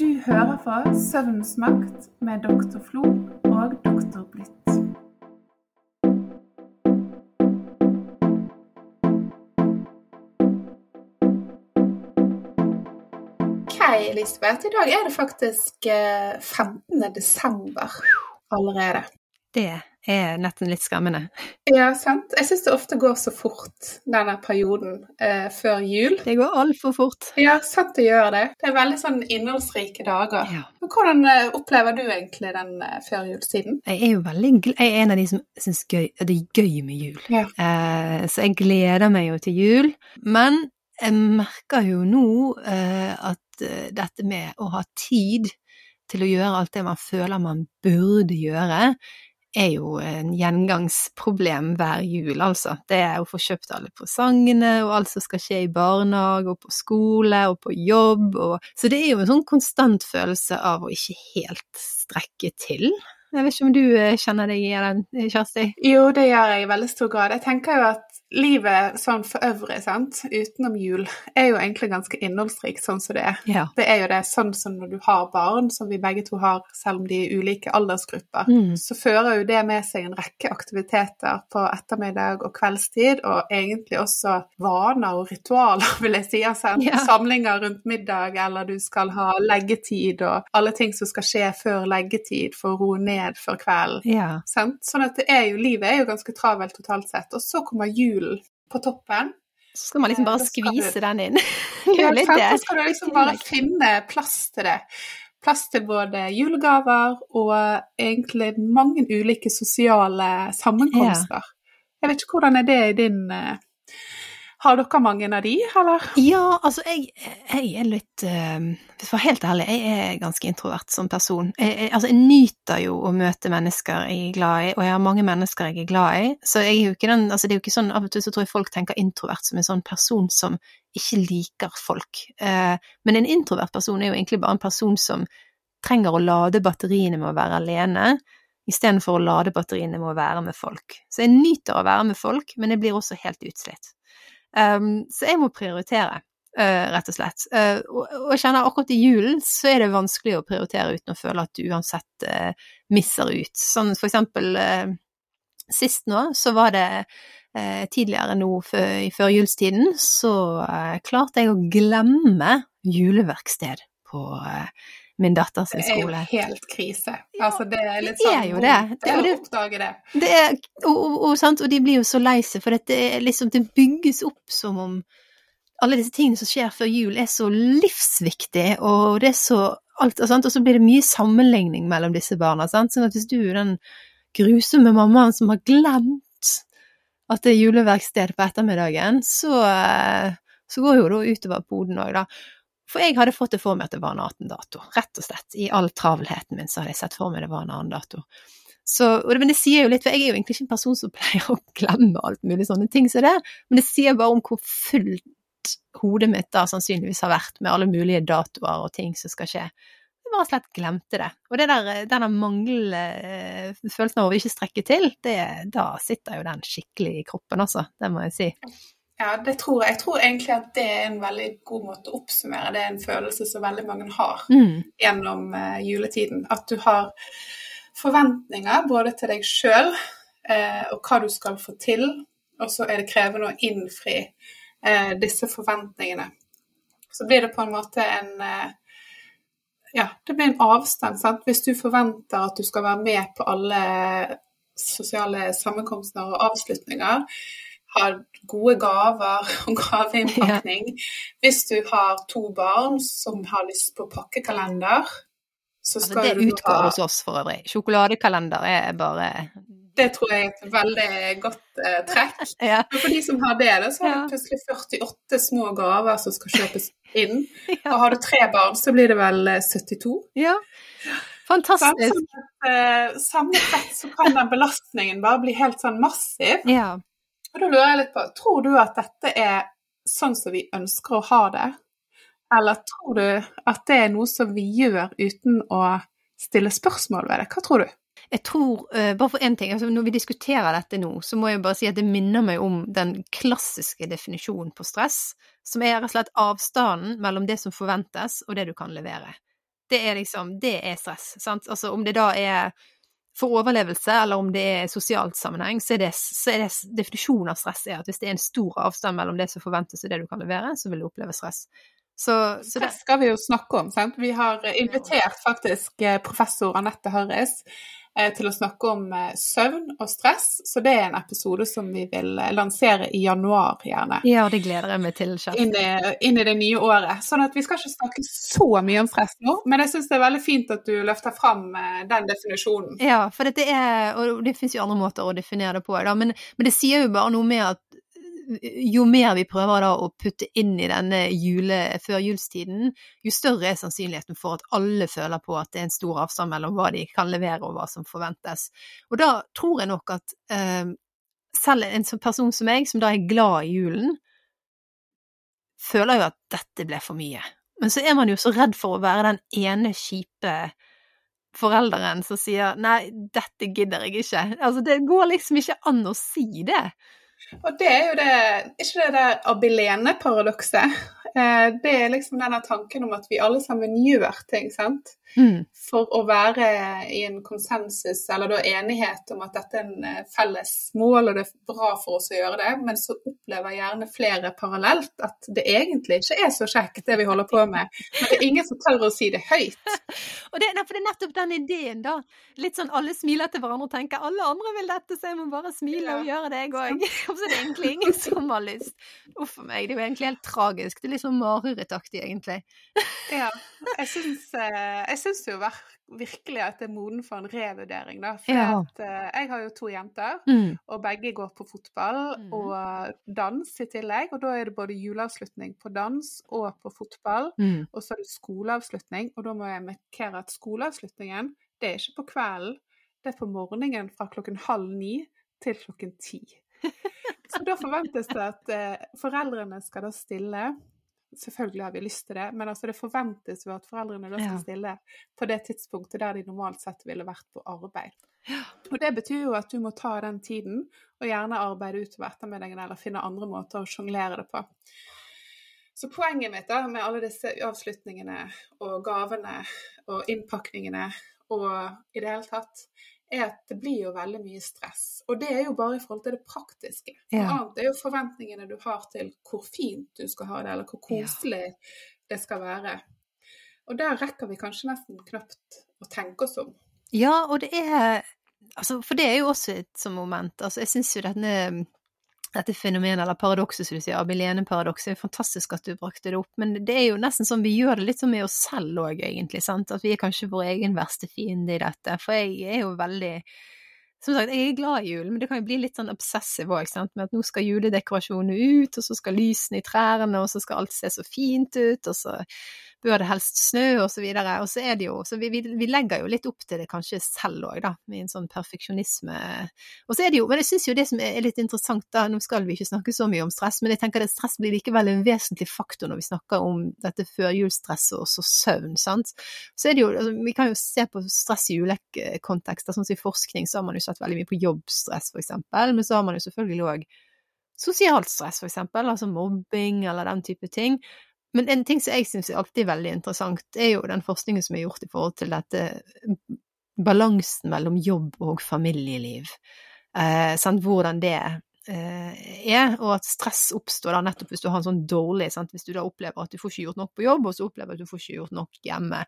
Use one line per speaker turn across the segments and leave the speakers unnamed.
Du hører på Søvnens makt med Dr. Flo og Dr. Blitt. Ok, Elisabeth. I dag er det faktisk eh, 15. desember allerede.
Det er nesten litt skremmende.
Ja, sant. Jeg syns det ofte går så fort, denne perioden eh, før jul.
Det går altfor fort.
Ja, sant det gjør det. Det er veldig sånn innholdsrike dager.
Ja.
Men hvordan eh, opplever du egentlig den eh, førjulstiden?
Jeg er jo veldig jeg er en av de som syns det er gøy med jul.
Ja.
Eh, så jeg gleder meg jo til jul. Men jeg merker jo nå eh, at eh, dette med å ha tid til å gjøre alt det man føler man burde gjøre, er jo en gjengangsproblem hver jul, altså. Det er å få kjøpt alle presangene, og alt som skal skje i barnehage, og på skole, og på jobb, og Så det er jo en sånn konstant følelse av å ikke helt strekke til. Jeg vet ikke om du eh, kjenner deg i den, Kjersti?
Jo, det gjør jeg i veldig stor grad. Jeg tenker jo at livet sånn for øvrig, sant, utenom jul, er jo egentlig ganske innholdsrikt sånn som det er.
Ja.
Det er jo det sånn som når du har barn, som vi begge to har, selv om de er ulike aldersgrupper,
Mm.
så fører jo det med seg en rekke aktiviteter på ettermiddag og kveldstid, og egentlig også vaner og ritualer, vil jeg si. Altså,
Ja.
samlinger rundt middag, eller du skal ha leggetid, og alle ting som skal skje før leggetid for å roe ned før kvelden.
Ja.
Sånn at det er jo, livet er jo ganske travelt totalt sett. Og så kommer julen på toppen.
Så skal man liksom
Eh,
bare skvise du, den inn.
Ja,
litt
sant? Så skal du liksom bare finne plass til det. Plass til både julegaver og egentlig mange ulike sosiale sammenkomster. Jeg vet ikke hvordan er det i din eh, Har dere mange av de, eller?
Ja, altså jeg, jeg er litt eh, For å helt ærlig, jeg er ganske introvert som person. Jeg, jeg, altså jeg nyter jo å møte mennesker jeg er glad i, og jeg har mange mennesker jeg er glad i. Så jeg er jo ikke den Altså det er jo ikke sånn Av og til så tror jeg folk tenker introvert som en sånn person som ikke liker folk. Eh, men en introvert person er jo egentlig bare en person som trenger å lade batteriene med å være alene, istedenfor å lade batteriene med å være med folk. Så jeg nyter å være med folk, men jeg blir også helt utslitt. Um, så jeg må prioritere, uh, rett og slett. Uh, og, og jeg kjenner akkurat i julen så er det vanskelig å prioritere uten å føle at du uansett uh, misser ut. Sånn for eksempel sist nå, så var det tidligere nå i førjulstiden, så klarte jeg å glemme juleverksted på min datters
Det er jo helt krise. Altså, det er litt
det
sånn
er jo det. Det er det.
oppdage det.
Det er, og, og, og, sant? og de blir jo så lei seg, for det, er liksom, det bygges opp som om alle disse tingene som skjer før jul, er så livsviktig, og det er så alt, og, sant? og så blir det mye sammenligning mellom disse barna. Sant? Sånn at hvis du er den grusomme mammaen som har glemt at det er juleverksted på ettermiddagen, så, eh, så går jo det utover poden òg, da. For jeg hadde fått det for meg at det var en 18-dato, rett og slett. I all travelheten min så hadde jeg sett for meg det var en annen dato. Så, det, men det sier jo litt, for jeg er jo egentlig ikke en person som pleier å glemme alt mulig sånne ting som det, men det sier bare om hvor fullt hodet mitt da sannsynligvis har vært med alle mulige datoer og ting som skal skje. Jeg bare slett glemte det. Og det der, denne mangelfølelsen eh, av å ikke strekke til, det, da sitter jo den skikkelig i kroppen, altså. Det må jeg si.
Ja, det tror jeg. Jeg tror egentlig at det er en veldig god måte å oppsummere. Det er en følelse som veldig mange har
Mm.
gjennom uh, juletiden. At du har forventninger både til deg sjøl uh, og hva du skal få til, og så er det krevende å innfri uh, disse forventningene. Så blir det på en måte en Ja, det blir en avstand. Sant? Hvis du forventer at du skal være med på alle sosiale sammenkomster og avslutninger, ha gode gaver og gaveinnpakning. Hvis du har to barn som har lyst på pakkekalender, så skal
Altså,
skal
det
du
utgår
ha
hos oss for øvrig. Sjokoladekalender er bare
Det tror jeg er et veldig godt eh, trekk.
Ja.
Men for de som har det, da, så har
Ja.
du plutselig 48 små gaver som skal kjøpes inn.
Ja.
Og har du tre barn, så blir det vel eh, 72.
ja. Fantastisk.
Samme eh, Samlet sett så kan den belastningen bare bli helt sånn massiv.
Ja.
Og da lurer jeg litt på, tror du at dette er sånn som vi ønsker å ha det? Eller tror du at det er noe som vi gjør uten å stille spørsmål ved det? Hva tror du?
Jeg tror, eh, bare for én ting, altså når vi diskuterer dette nå, så må jeg bare si at det minner meg om den klassiske definisjonen på stress, som er rett og slett avstanden mellom det som forventes og det du kan levere. Det er liksom, det er stress. Sant? Altså om det da er for overlevelse, eller om det er sosialt sammenheng, så er, det, så er det definisjonen av stress er at hvis det er en stor avstand mellom det som forventes og det du kan levere, så vil du oppleve stress. Så,
så det skal vi jo snakke om. Sant? Vi har invitert faktisk eh, professor Anette Harris Eh, til å snakke om eh, søvn og stress. Så det er en episode som vi vil eh, lansere i januar, gjerne.
Ja, det gleder jeg meg til.
Inn i, inn i, det nye året. Sånn at vi skal ikke snakke så mye om stress nå, men jeg syns det er veldig fint at du løfter fram den definisjonen.
Ja, for det er, og det finnes jo andre måter å definere det på, da, men, men det sier jo bare noe med at jo mer vi prøver da å putte inn i denne jule, førjulstiden, jo større er sannsynligheten for at alle føler på at det er en stor avstand mellom hva de kan levere og hva som forventes. Og da tror jeg nok at eh, selv en person som meg, som da er glad i julen, føler jo at dette ble for mye. Men så er man jo så redd for å være den ene kjipe forelderen som sier 'nei, dette gidder jeg ikke'. Altså, det går liksom ikke an å si det.
Og det er jo det Ikke det der Abilene-paradokset? Eh, det er liksom denne tanken om at vi alle sammen gjør ting, sant? Mm. For å være i en konsensus, eller da enighet om at dette er en eh, felles mål, og det er bra for oss å gjøre det, men så opplever gjerne flere parallelt at det egentlig ikke er så kjekt, det vi holder på med. Men det er ingen som tør å si det høyt.
og det, for det er nettopp den ideen, da. Litt sånn alle smiler til hverandre og tenker alle andre vil dette, så jeg må bare smile og gjøre det, jeg òg. Og så er det egentlig ingen som har lyst. Uff a meg, det er jo egentlig helt tragisk. Det er litt sånn marerittaktig, egentlig.
ja. Jeg syns, eh, jeg syns jo virkelig at det er moden for en revurdering, da. For ja. at, uh, jeg har jo to jenter, mm. og begge går på fotball mm. og dans i tillegg. Og da er det både juleavslutning på dans og på fotball, mm. og så er det skoleavslutning. Og da må jeg markere at skoleavslutningen, det er ikke på kvelden, det er på morgenen fra klokken halv ni til klokken ti. Så da forventes det at uh, foreldrene skal da stille Selvfølgelig har vi lyst til det, men altså det forventes jo at foreldrene da skal ja. stille på det tidspunktet der de normalt sett ville vært på arbeid. Ja. Og det betyr jo at du må ta den tiden, og gjerne arbeide utover ettermiddagen eller finne andre måter å sjonglere det på. Så poenget mitt da, med alle disse avslutningene og gavene og innpakningene og i det hele tatt, er at det blir jo veldig mye stress. Og det er jo bare i forhold til det praktiske. Ja. annet er jo forventningene du har til hvor fint du skal ha det, eller hvor koselig ja. det skal være. Og der rekker vi kanskje nesten knapt å tenke oss om.
Ja, og det er Altså, for det er jo også et sånt moment. Altså, jeg syns jo denne dette fenomenet, eller paradokset som du sier, Abilene-paradokset, er fantastisk at du brakte det opp, men det er jo nesten sånn vi gjør det litt sånn med oss selv òg, egentlig, sant, at vi er kanskje vår egen verste fiende i dette, for jeg er jo veldig som sagt, jeg er glad i jul, men det kan jo bli litt sånn obsessive òg, med at nå skal juledekorasjonene ut, og så skal lysene i trærne, og så skal alt se så fint ut, og så bør det helst snø, og så videre. Og så er det jo Så vi, vi, vi legger jo litt opp til det kanskje selv òg, da, med en sånn perfeksjonisme. Og så er det jo Men jeg syns jo det som er litt interessant, da, nå skal vi ikke snakke så mye om stress, men jeg tenker at stress blir likevel en vesentlig faktor når vi snakker om dette førjulsstresset og så søvn, sant. Så er det jo altså, Vi kan jo se på stress i ulike kontekster, sånn som i forskning så har man jo sett veldig mye på jobbstress, for eksempel, men så har man jo selvfølgelig òg sosialt stress, for eksempel, altså mobbing eller den type ting. Men en ting som jeg syns er alltid veldig interessant, er jo den forskningen som er gjort i forhold til dette balansen mellom jobb og familieliv. Eh, sant? Hvordan det eh, er, og at stress oppstår da nettopp hvis du har en sånn dårlig sant? Hvis du da opplever at du får ikke gjort nok på jobb, og så opplever at du får ikke gjort nok hjemme.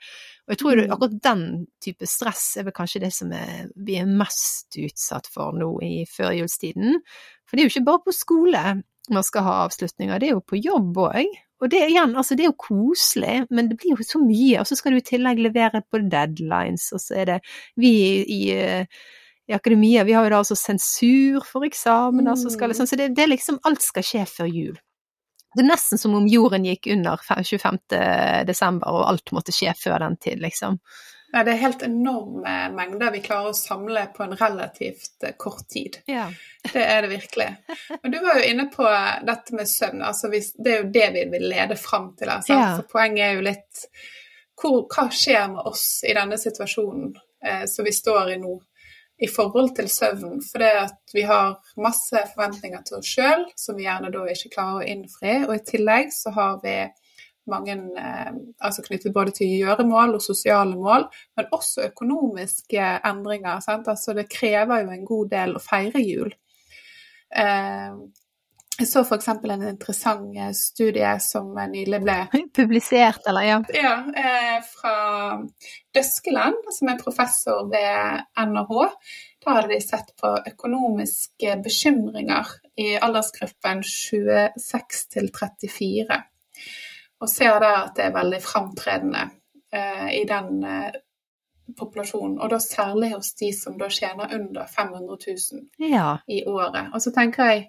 Og jeg tror mm. akkurat den type stress er vel kanskje det som er, vi er mest utsatt for nå i førjulstiden. For det er jo ikke bare på skole man skal ha avslutninger, det er jo på jobb òg. Og det igjen, altså det er jo koselig, men det blir jo så mye. Og så skal du i tillegg levere på deadlines, og så er det vi i, i akademia, vi har jo da også sensur for eksamen, mm. så, skal, liksom, så det, det liksom Alt skal skje før jul. Det er nesten som om jorden gikk under 25. desember, og alt måtte skje før den tid, liksom.
Ja, det er helt enorme mengder vi klarer å samle på en relativt eh, kort tid. Ja. Det er det virkelig. Og du var jo inne på dette med søvn. Altså det er jo det vi vil lede fram til. Altså. Ja. Så poenget er jo litt hvor, Hva skjer med oss i denne situasjonen eh, som vi står i nå, i forhold til søvn? For det at vi har masse forventninger til oss sjøl som vi gjerne da ikke klarer å innfri. Og i tillegg så har vi mange eh, altså knyttet både til gjøremål og sosiale mål, men også økonomiske endringer. Sant? Altså det krever jo en god del å feire jul. Eh, jeg så f.eks. en interessant eh, studie som nylig ble
Publisert, eller ja?
Ja, eh, fra Døskeland, som er professor ved NHH. Da hadde de sett på økonomiske bekymringer i aldersgruppen 26 til 34. Og ser der at det er veldig framtredende eh, i den eh, populasjonen. Og da særlig hos de som da tjener under 500 000
Ja.
i året. Og så tenker jeg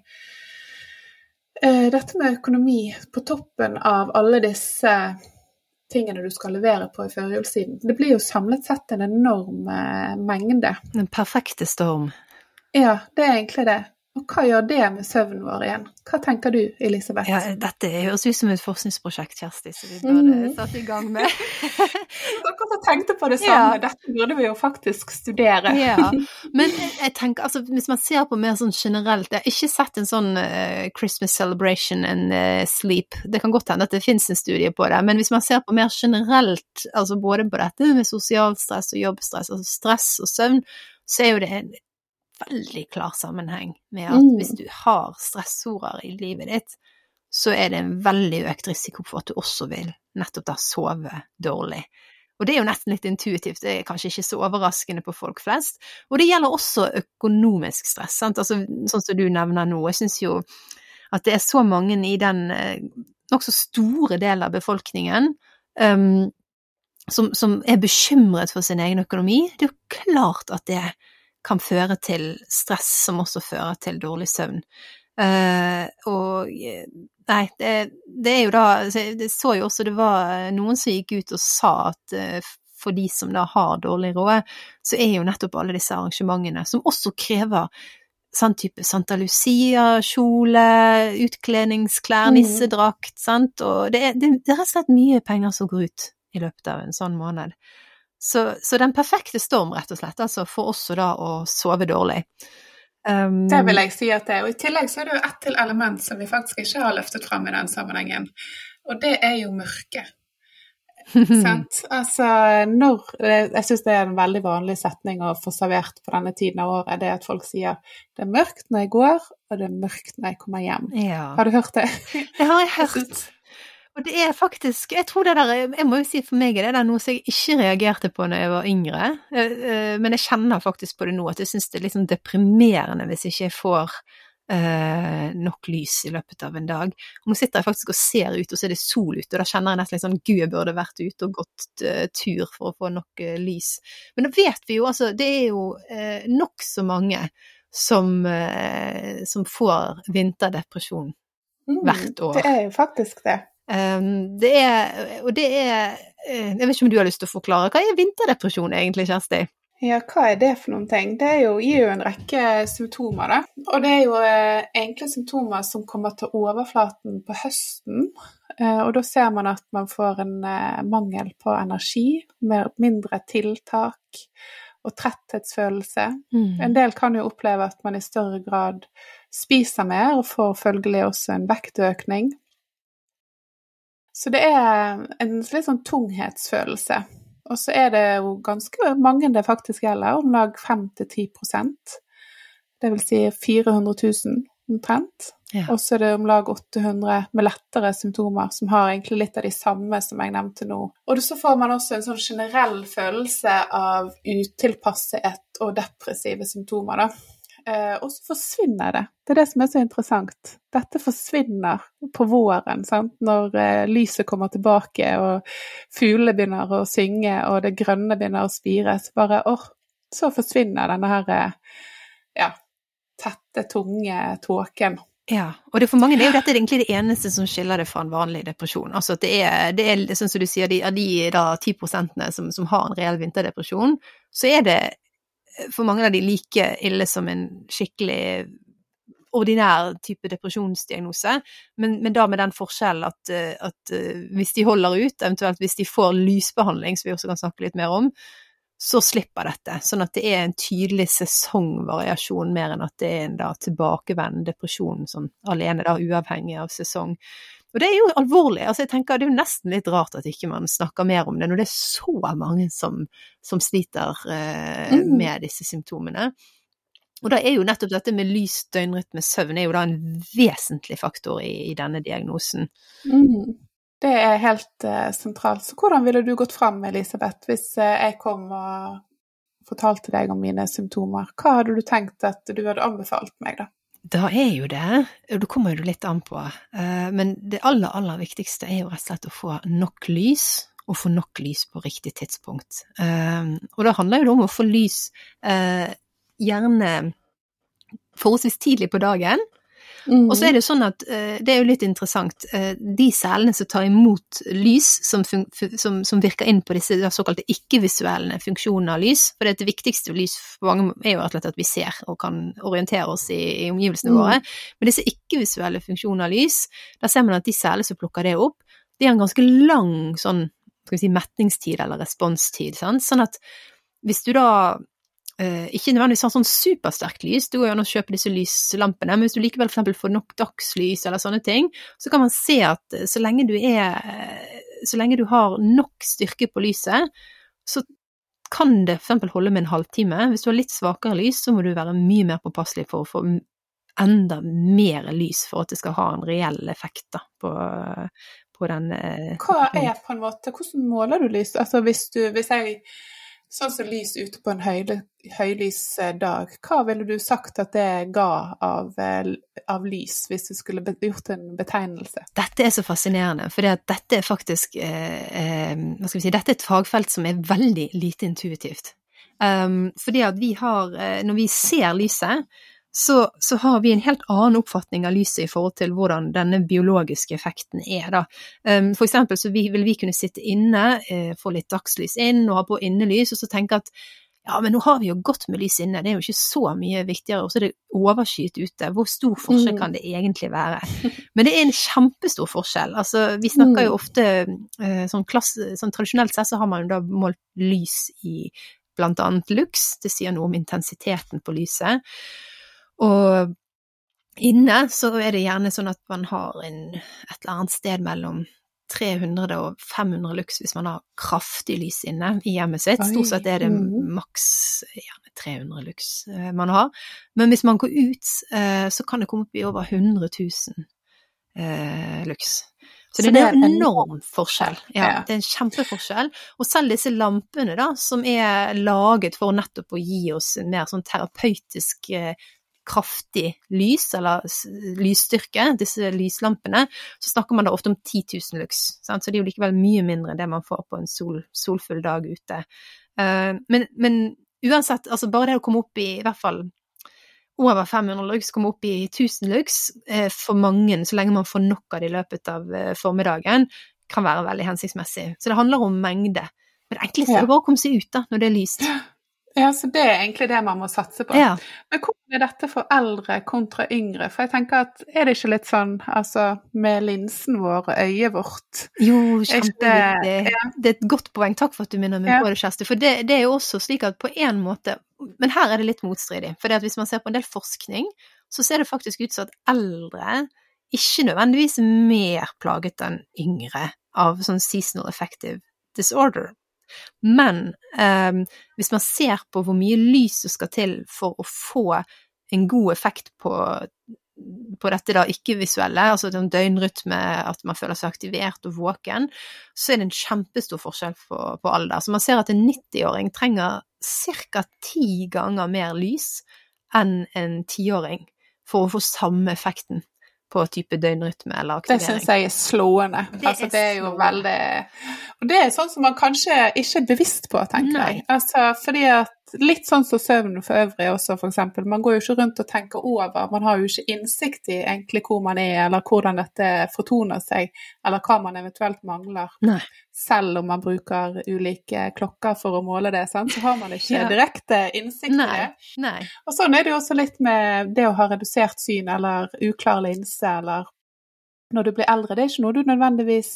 eh, dette med økonomi på toppen av alle disse tingene du skal levere på i førjulstiden. Det blir jo samlet sett en enorm eh, mengde.
Den perfekte storm.
Ja, det er egentlig det. Og hva gjør det med søvnen vår igjen? Hva tenker du, Elisabeth?
Ja, dette høres ut som et forskningsprosjekt, Kjersti, som vi burde
Mhm.
satt i gang med.
Dere som tenkte på det samme.
Ja.
Dette burde vi jo faktisk studere.
Ja, men jeg tenker, altså hvis man ser på mer sånn generelt, jeg har ikke sett en sånn uh, Christmas celebration and uh, sleep, det kan godt hende at det finnes en studie på det, men hvis man ser på mer generelt, altså både på dette med sosialt stress og jobbstress, altså stress og søvn, så er jo det en veldig klar sammenheng med at
Mm.
hvis du har stressorer i livet ditt, så er det en veldig økt risiko for at du også vil nettopp da sove dårlig. Og det er jo nesten litt intuitivt, det er kanskje ikke så overraskende på folk flest. Og det gjelder også økonomisk stress, sant? Altså, sånn som du nevner nå. Jeg syns jo at det er så mange i den eh, nokså store delen av befolkningen um, som, som er bekymret for sin egen økonomi. Det er jo klart at det kan føre til stress som også fører til dårlig søvn. Uh, og Nei, det, det er jo da altså, Det så jo også det var noen som gikk ut og sa at uh, for de som da har dårlig råd, så er jo nettopp alle disse arrangementene, som også krever sånn type Santa Lucia-kjole, utkledningsklær,
Mm.
nissedrakt, sant, og det er, det, det er rett og slett mye penger som går ut i løpet av en sånn måned. Så, så den perfekte storm, rett og slett, altså for også da å sove dårlig. Um,
Det vil jeg si at det er. Og i tillegg så er det jo ett til element som vi faktisk ikke har løftet fram i den sammenhengen, og det er jo mørke. Sant? Altså, når Jeg syns det er en veldig vanlig setning å få servert på denne tiden av året, det er at folk sier det er mørkt når jeg går, og det er mørkt når jeg kommer hjem.
Ja.
Har du hørt det?
Det har Jeg hørt. Og det er faktisk Jeg tror det der Jeg må jo si for meg er det der noe som jeg ikke reagerte på når jeg var yngre, Eh, eh, men jeg kjenner faktisk på det nå, at jeg syns det er litt sånn deprimerende hvis ikke jeg får Uh, nok lys i løpet av en dag. Og nå sitter jeg faktisk og ser ut, og så er det sol ute, og da kjenner jeg nesten litt sånn Gud, jeg burde vært ute og gått uh, tur for å få nok uh, lys. Men da vet vi jo, altså, det er jo uh, nokså mange som, som får vinterdepresjon
Mm,
hvert år.
Det er jo faktisk det.
Um, det er, og det er eh, Jeg vet ikke om du har lyst til å forklare. Hva er vinterdepresjon egentlig, Kjersti?
Ja, hva er det for noen ting? Det jo, gir jo en rekke symptomer, da. Og det er jo eh, enkle symptomer som kommer til overflaten på høsten. Eh, og da ser man at man får en eh, mangel på energi, mer, mindre tiltak og tretthetsfølelse. En del kan jo oppleve at man i større grad spiser mer, og får følgelig også en vektøkning. Så det er en litt sånn tunghetsfølelse. Og så er det jo ganske mange det faktisk gjelder, om lag 5-10% Det vil si 400 000 omtrent.
Ja.
Og så er det om lag 800 med lettere symptomer, som har egentlig litt av de samme som jeg nevnte nå. Og så får man også en sånn generell følelse av utilpasset og depressive symptomer, da. Eh, og så forsvinner det. Det er det som er så interessant. Dette forsvinner på våren, sant? når eh, lyset kommer tilbake og fuglene begynner å synge og det grønne begynner å spire. Så bare åh, så forsvinner denne her eh, ja, tette, tunge tåken.
Ja, og for mange det er jo dette egentlig det eneste som skiller det fra en vanlig depresjon. Altså at det er, det er sånn som du sier, de, de da 10 prosentene som, som har en reell vinterdepresjon, så er det for mange av de like ille som en skikkelig ordinær type depresjonsdiagnose, men, men da med den forskjellen at, eh, at eh, hvis de holder ut, eventuelt hvis de får lysbehandling, som vi også kan snakke litt mer om, så slipper dette. Sånn at det er en tydelig sesongvariasjon mer enn at det er en da tilbakevendende depresjon sånn alene, da uavhengig av sesong. Og det er jo alvorlig. altså jeg tenker Det er jo nesten litt rart at ikke man snakker mer om det, når det er så mange som, som sliter eh,
Mm.
med disse symptomene. Og da er jo nettopp dette med lys døgnrytme søvn er jo da en vesentlig faktor i, i denne diagnosen.
Mm. Det er helt uh, sentralt. Så hvordan ville du gått fram, Elisabeth, hvis uh, jeg kom og fortalte deg om mine symptomer? Hva hadde du tenkt at du hadde anbefalt meg, da?
Da er jo det, og det kommer jo litt an på, eh, men det aller, aller viktigste er jo rett og slett å få nok lys, og få nok lys på riktig tidspunkt. Eh, Og da handler jo om å få lys eh, gjerne forholdsvis tidlig på dagen,
Mm.
og så er det sånn at eh, det er jo litt interessant, eh, de cellene som tar imot lys, som, som, som virker inn på disse såkalte ikke-visuelle funksjonene av lys, for det, det viktigste ved lys for mange er jo at vi ser og kan orientere oss i, i omgivelsene
Mm.
våre, men disse ikke-visuelle funksjonene av lys, da ser man at de cellene som plukker det opp, de har en ganske lang sånn, skal vi si, metningstid eller responstid, sant? sånn at hvis du da eh, ikke nødvendigvis har sånn supersterkt lys, det går jo an å kjøpe disse lyslampene, men hvis du likevel for får nok dagslys eller sånne ting, så kan man se at eh, så lenge du er eh, Så lenge du har nok styrke på lyset, så kan det for eksempel holde med en halvtime. Hvis du har litt svakere lys, så må du være mye mer påpasselig for å få enda mer lys for at det skal ha en reell effekt da, på, på den eh,
Hva er på en måte Hvordan måler du lys? Altså hvis du Hvis jeg Sånn som lys ute på en høyle, høylys dag, hva ville du sagt at det ga av, eh, av lys, hvis du skulle gjort en betegnelse?
Dette er så fascinerende, for dette er faktisk eh, eh, Hva skal vi si Dette er et fagfelt som er veldig lite intuitivt. Um, fordi at vi har eh, Når vi ser lyset, så, så har vi en helt annen oppfatning av lyset i forhold til hvordan denne biologiske effekten er, da. Um, for eksempel så vi, vil vi kunne sitte inne, eh, få litt dagslys inn og ha på innelys, og så tenke at ja, men nå har vi jo godt med lys inne, det er jo ikke så mye viktigere, og så er det overskyet ute. Hvor stor forskjell
Mm.
kan det egentlig være? Men det er en kjempestor forskjell. Altså, vi snakker jo
Mm.
ofte eh, sånn, klasse, sånn tradisjonelt sett så har man jo da målt lys i blant annet lux, det sier noe om intensiteten på lyset. Og inne så er det gjerne sånn at man har en, et eller annet sted mellom 300 og 500 lux hvis man har kraftig lys inne i hjemmet sitt. Stort sett er det
mhm.
maks gjerne 300 lux eh, man har. Men hvis man går ut, eh, så kan det komme opp i over 100 000 eh, lux. Så, det er en
en
enorm forskjell. Ja, det er en kjempeforskjell. Og selv disse lampene, da, som er laget for nettopp å gi oss en mer sånn terapeutisk kraftig lys, eller lysstyrke, disse lyslampene, så snakker man da ofte om 10 000 lux. Sant? Så det er jo likevel mye mindre enn det man får på en sol, solfull dag ute. Uh, men, men uansett, altså bare det å komme opp i i hvert fall over 500 lux, komme opp i 1000 lux uh, for mange, så lenge man får nok av det i løpet av uh, formiddagen, kan være veldig hensiktsmessig. Så det handler om mengde. Men det enkleste er bare å komme seg ut da, når det er lyst.
Ja, så det er egentlig det man må satse på.
Ja.
Men hvordan er dette for eldre kontra yngre? For jeg tenker at er det ikke litt sånn, altså med linsen vår og øyet vårt
Jo, kjempeviktig.
det-
Det er et godt poeng. Takk for at du minner meg
Ja.
på det, Kjersti. For det, det er jo også slik at på en måte Men her er det litt motstridig. For hvis man ser på en del forskning, så ser det faktisk ut som at eldre ikke nødvendigvis er mer plaget enn yngre av sånn seasonal effective disorder. Men eh, hvis man ser på hvor mye lys som skal til for å få en god effekt på på dette da ikke-visuelle, altså den døgnrytme, at man føler seg aktivert og våken, så er det en kjempestor forskjell på, på alder. Så man ser at en 90-åring trenger ca. ti ganger mer lys enn en tiåring for å få samme effekten på type døgnrytme eller
Det
aktivering.
syns jeg er slående.
Det
altså,
er
det er jo
slående.
veldig Og det er sånn som man kanskje ikke er bevisst på, tenker
Nei.
jeg. Altså, fordi at Litt sånn som søvn for øvrig også, eksempel. Man går jo ikke rundt og tenker over. Man har jo ikke innsikt i egentlig hvor man er, eller hvordan dette fortoner seg, eller hva man eventuelt mangler.
Nei.
Selv om man bruker ulike klokker for å måle det, sant? så har man ikke
Ja.
direkte innsikt i det.
Nei.
Og sånn er det jo også litt med det å ha redusert syn eller uklar linse eller når du blir eldre. Det er ikke noe du nødvendigvis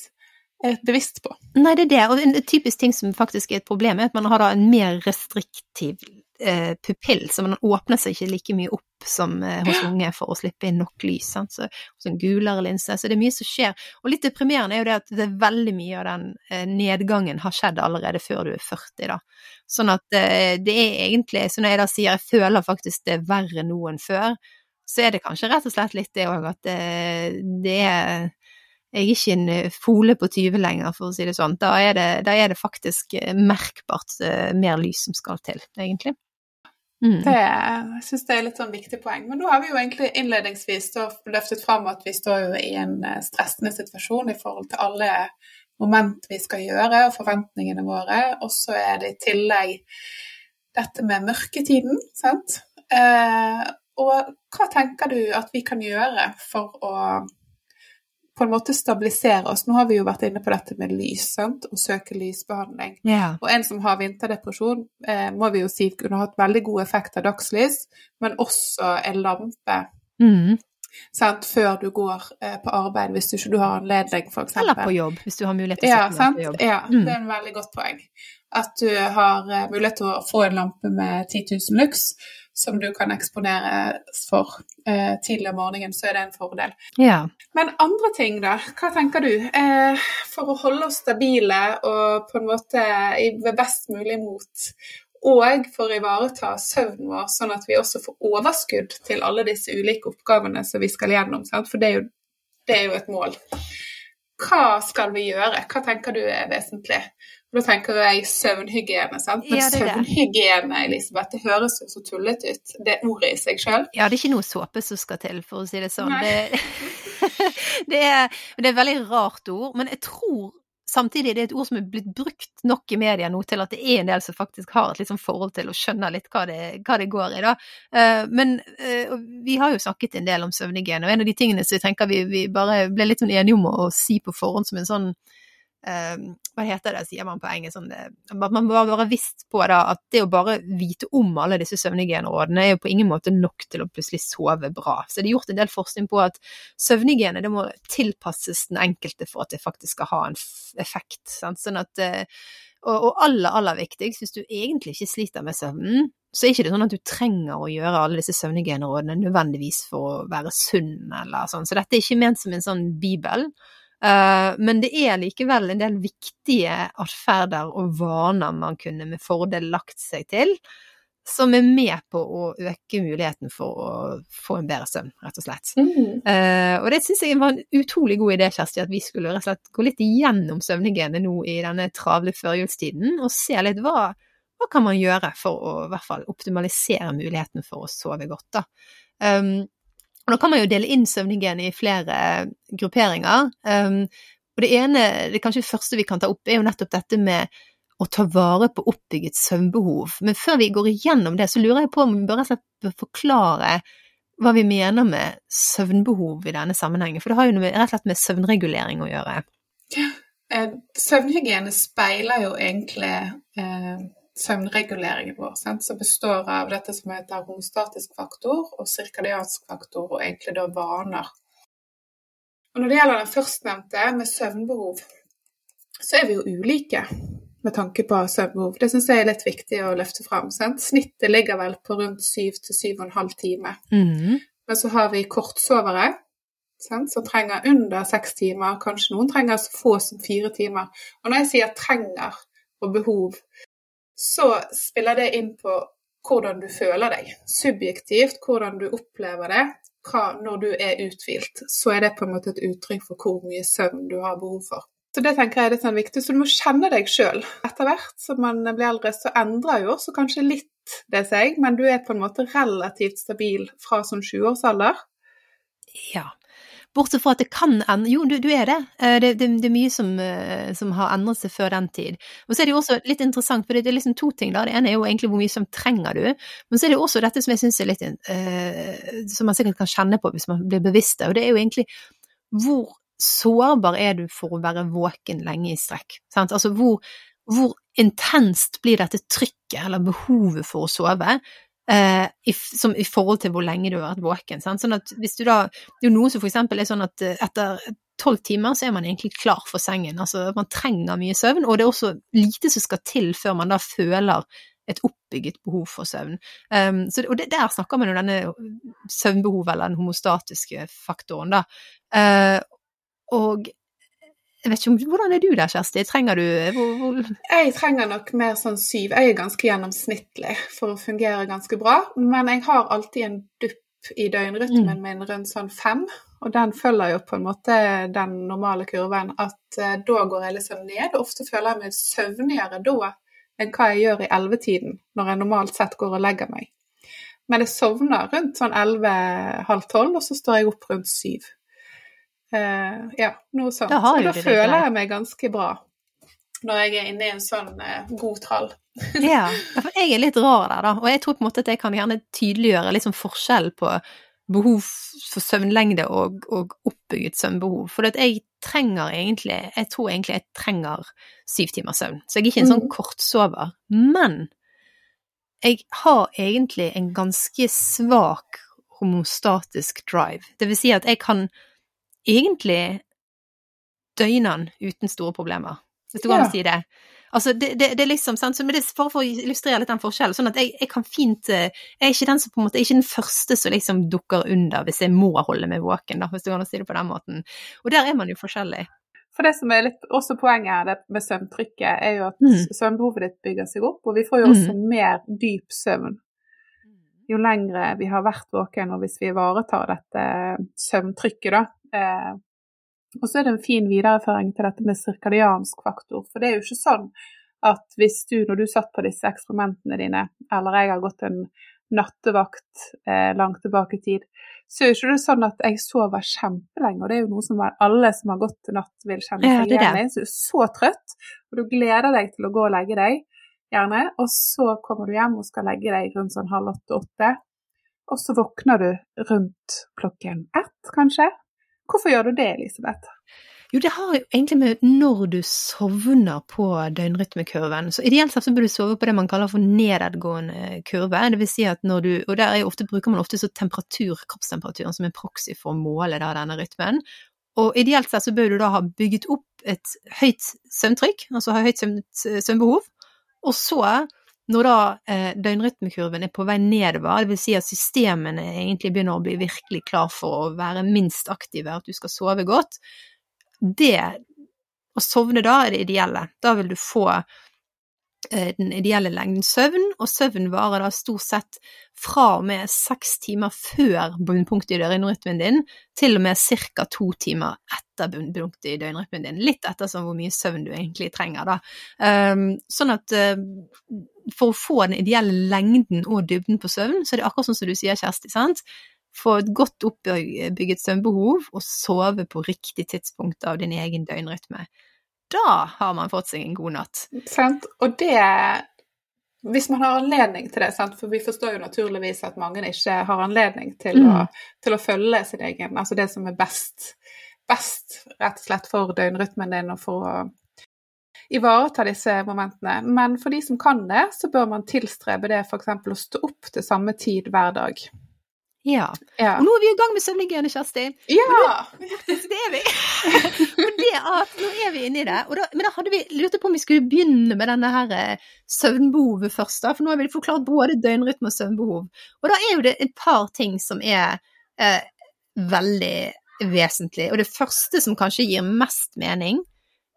bevisst på.
Nei, det er det. Og en typisk ting som faktisk er et problem, er at man har da en mer restriktiv eh, pupill, så man åpner seg ikke like mye opp som eh, hos unge for å slippe inn nok lys. Sant? Så hos en gulere linse. Så det er mye som skjer. Og litt deprimerende er jo det at det er veldig mye av den eh, nedgangen har skjedd allerede før du er 40, da. Sånn at eh, det er egentlig, så når jeg da sier jeg føler faktisk det er verre nå enn før, så er det kanskje rett og slett litt det òg at det, det er jeg er ikke en eh, fole på 20 lenger, for å si det sånn. Da er det, da er det faktisk eh, merkbart uh, mer lys som skal til, egentlig.
Mm. Det, jeg syns det er litt sånn viktig poeng. Men nå har vi jo egentlig innledningsvis løftet fram at vi står jo i en stressende situasjon i forhold til alle moment vi skal gjøre, og forventningene våre. Og så er det i tillegg dette med mørketiden, sant. Eh, og hva tenker du at vi kan gjøre for å på en måte stabilisere oss. Nå har vi jo vært inne på dette med lys sant? og søke lysbehandling.
Yeah.
Og en som har vinterdepresjon, eh, må vi jo si kunne hatt veldig god effekt av dagslys, men også en lampe.
Mm.
Før du går eh, på arbeid, hvis du ikke du har anledning, f.eks.
Eller på jobb, hvis du har mulighet til
å
sitte
ja,
på jobb.
Ja,
mm.
det er en veldig godt poeng. At du har eh, mulighet til å få en lampe med 10 000 lux som du kan eksponere for eh, tidlig om morgenen, så er det en fordel.
Ja.
Men andre ting, da? Hva tenker du? Eh, for å holde oss stabile og på en måte ved best mulig mot, og for å ivareta søvnen vår, sånn at vi også får overskudd til alle disse ulike oppgavene som vi skal gjennom, sant? for det er, jo, det er jo et mål. Hva skal vi gjøre? Hva tenker du er vesentlig? Da tenker jeg søvnhygiene, sant. Men
Ja, er
søvnhygiene, Elisabeth, det høres jo så tullete ut. Det ordet i seg sjøl.
Ja, det er ikke noe såpe som skal til, for å si det sånn. Det, det, er, det er et veldig rart ord, men jeg tror samtidig det er et ord som er blitt brukt nok i media nå til at det er en del som faktisk har et sånn forhold til å skjønne litt hva det, hva det går i, da. Eh, men eh, vi har jo snakket en del om søvnhygiene, og en av de tingene som jeg tenker vi, vi bare ble litt sånn enige om å si på forhånd som en sånn hva heter det, sier man på engelsk, sånn, at man må bare visst på da, at det å bare vite om alle disse søvnhygienerådene er jo på ingen måte nok til å plutselig sove bra. Så det er gjort en del forskning på at søvnhygiene det må tilpasses den enkelte for at det faktisk skal ha en effekt. Sant? Sånn at, eh, og, og aller, aller viktigst, hvis du egentlig ikke sliter med søvnen, så er ikke det sånn at du trenger å gjøre alle disse søvnhygienerådene nødvendigvis for å være sunn eller sånn. Så dette er ikke ment som en sånn bibel. Eh, men det er likevel en del viktige atferder og vaner man kunne med fordel lagt seg til, som er med på å øke muligheten for å få en bedre søvn, rett og slett.
Mm.
Eh, og det syns jeg var en utrolig god idé, Kjersti, at vi skulle rett og slett gå litt igjennom søvnhygiene nå i denne travle førjulstiden, og se litt hva, hva kan man gjøre for å i hvert fall optimalisere muligheten for å sove godt, da. Um, og da kan man jo dele inn søvnhygiene i flere grupperinger. Um, og det ene, det kanskje første vi kan ta opp, er jo nettopp dette med å ta vare på oppbygget søvnbehov. Men før vi går igjennom det, så lurer jeg på om vi bare bør forklare hva vi mener med søvnbehov i denne sammenhengen. For det har jo med, rett og slett med søvnregulering å gjøre.
Eh, Søvnhygiene speiler jo egentlig eh, søvnreguleringen vår, sant? som består av dette som heter homostatisk faktor og sirkadiansk faktor, og egentlig da vaner. Og når det gjelder den førstnevnte, med søvnbehov, så er vi jo ulike med tanke på søvnbehov. Det syns jeg er litt viktig å løfte fram. Sant? Snittet ligger vel på rundt syv til syv og en halv time.
Mm.
Men så har vi kortsovere sant, som trenger under seks timer. Kanskje noen trenger så få som fire timer. Og når jeg sier trenger og behov, så spiller det inn på hvordan du føler deg. Subjektivt, hvordan du opplever det. Hva, når du er uthvilt, så er det på en måte et uttrykk for hvor mye søvn du har behov for. Så det tenker jeg er sånn viktig. Så du må kjenne deg sjøl. Etter hvert som man blir eldre, så endrer jo også kanskje litt det seg, men du er på en måte relativt stabil fra sånn 20-årsalder.
Ja. Bortsett fra at det kan endre Jo, du, du er det. Eh, Det, det. det er mye som, eh, som har endret seg før den tid. Og så er det jo også litt interessant, for det er liksom to ting da. Det ene er jo egentlig hvor mye søvn trenger du, men så er det jo også dette som jeg syns er litt uh, Som man sikkert kan kjenne på hvis man blir bevisst det, og det er jo egentlig hvor sårbar er du for å være våken lenge i strekk? Sant? Altså hvor, hvor intenst blir dette trykket eller behovet for å sove? Eh, i, som, i forhold til hvor lenge du har vært våken. Sant? Sånn at hvis du da, det er jo noe som for eksempel er sånn at eh, etter tolv timer så er man egentlig klar for sengen. Altså man trenger mye søvn, og det er også lite som skal til før man da føler et oppbygget behov for søvn. Um, så, og det, der snakker man jo denne søvnbehovet, eller den homostatiske faktoren, da. Uh, og jeg vet ikke om, Hvordan er du der, Kjersti? Trenger du hvor, hvor...
Jeg trenger nok mer sånn syv. Jeg er ganske gjennomsnittlig for å fungere ganske bra. Men jeg har alltid en dupp i døgnrytmen mm. min rundt sånn fem. Og den følger jo på en måte den normale kurven. At uh, da går jeg liksom ned. og Ofte føler jeg meg søvnigere da enn hva jeg gjør i ellevetiden, når jeg normalt sett går og legger meg. Men jeg sovner rundt sånn elleve-halv tolv, og så står jeg opp rundt syv. Uh, ja, noe sånt. Da så da føler jeg meg ganske bra når jeg er inne i en sånn uh, god trall.
ja, for jeg er litt rar der, da. Og jeg tror på en måte at jeg kan gjerne tydeliggjøre liksom forskjell på behov for søvnlengde og, og oppbygget søvnbehov. For jeg trenger egentlig Jeg tror egentlig jeg trenger syv timers søvn. Så jeg er ikke en sånn mm. kortsover. Men jeg har egentlig en ganske svak homostatisk drive. Det vil si at jeg kan egentlig døgnene uten store problemer, hvis du går an å si det. Altså, det, det, det, er liksom, sant, så, men det er bare for å illustrere litt den forskjellen, sånn at jeg, jeg, kan fint eh, Jeg er ikke den som på en måte, jeg er ikke den første som liksom dukker under hvis jeg må holde meg våken, da, hvis du går an å si det på den måten. Og der er man jo forskjellig.
For det som er litt også poenget her med søvntrykket, er jo at mm. søvnbehovet ditt bygger seg opp, og vi får jo også mm. mer dyp søvn jo lengre vi har vært våken, og hvis vi ivaretar dette søvntrykket, da, Eh, og så er det en fin videreføring til dette med sirkadiansk faktor. For det er jo ikke sånn at hvis du, når du satt på disse eksperimentene dine, eller jeg har gått en nattevakt eh, langt tilbake i tid, så er jo ikke det sånn at jeg sover kjempelenge. Og det er jo noe som alle som har gått til natt, vil kjenne seg igjen i. Så du er så trøtt, og du gleder deg til å gå og legge deg, gjerne. Og så kommer du hjem og skal legge deg rundt sånn halv åtte-åtte. Og så våkner du rundt klokken ett, kanskje. Hvorfor gjør du det, Elisabeth?
Jo, det har jo egentlig med når du sovner på døgnrytmekurven. Så ideelt sett så bør du sove på det man kaller for nedadgående kurve. Det vil si at når du Og der ofte, bruker man ofte så temperatur, kroppstemperaturen, som en proxy for å måle da, denne rytmen. Og ideelt sett så bør du da ha bygget opp et høyt søvntrykk, altså ha høyt søvnbehov, og så når da eh, døgnrytmekurven er på vei nedover, vil si at systemene egentlig begynner å bli virkelig klar for å være minst aktive, at du skal sove godt, det å sovne da er det ideelle. Da vil du få den ideelle lengden søvn, og søvn varer da stort sett fra og med seks timer før bunnpunktet i døgnrytmen din, til og med ca. to timer etter bunnpunktet i døgnrytmen din. Litt ettersom hvor mye søvn du egentlig trenger, da. Um, sånn at uh, for å få den ideelle lengden og dybden på søvn, så er det akkurat sånn som du sier, Kjersti, sant? Få et godt oppbygget søvnbehov og sove på riktig tidspunkt av din egen døgnrytme da har man fått seg en god natt.
Sant. Og det Hvis man har anledning til det, sant? for vi forstår jo naturligvis at mange ikke har anledning til, mm. å, til å, følge sin egen Altså det som er best, best rett og slett for døgnrytmen din og for å ivareta disse momentene. Men for de som kan det, så bør man tilstrebe det f.eks. å stå opp til samme tid hver dag.
Ja. ja. Og nå er vi i gang med søvnhygiene, Kjersti.
Ja!
det er vi. det at nå er vi inne i det. Da, men da hadde vi lurte på om vi skulle begynne med denne her eh, søvnbehovet først, da. For nå har vi forklart både døgnrytme og søvnbehov. Og da er jo det et par ting som er eh, veldig vesentlig. Og det første som kanskje gir mest mening,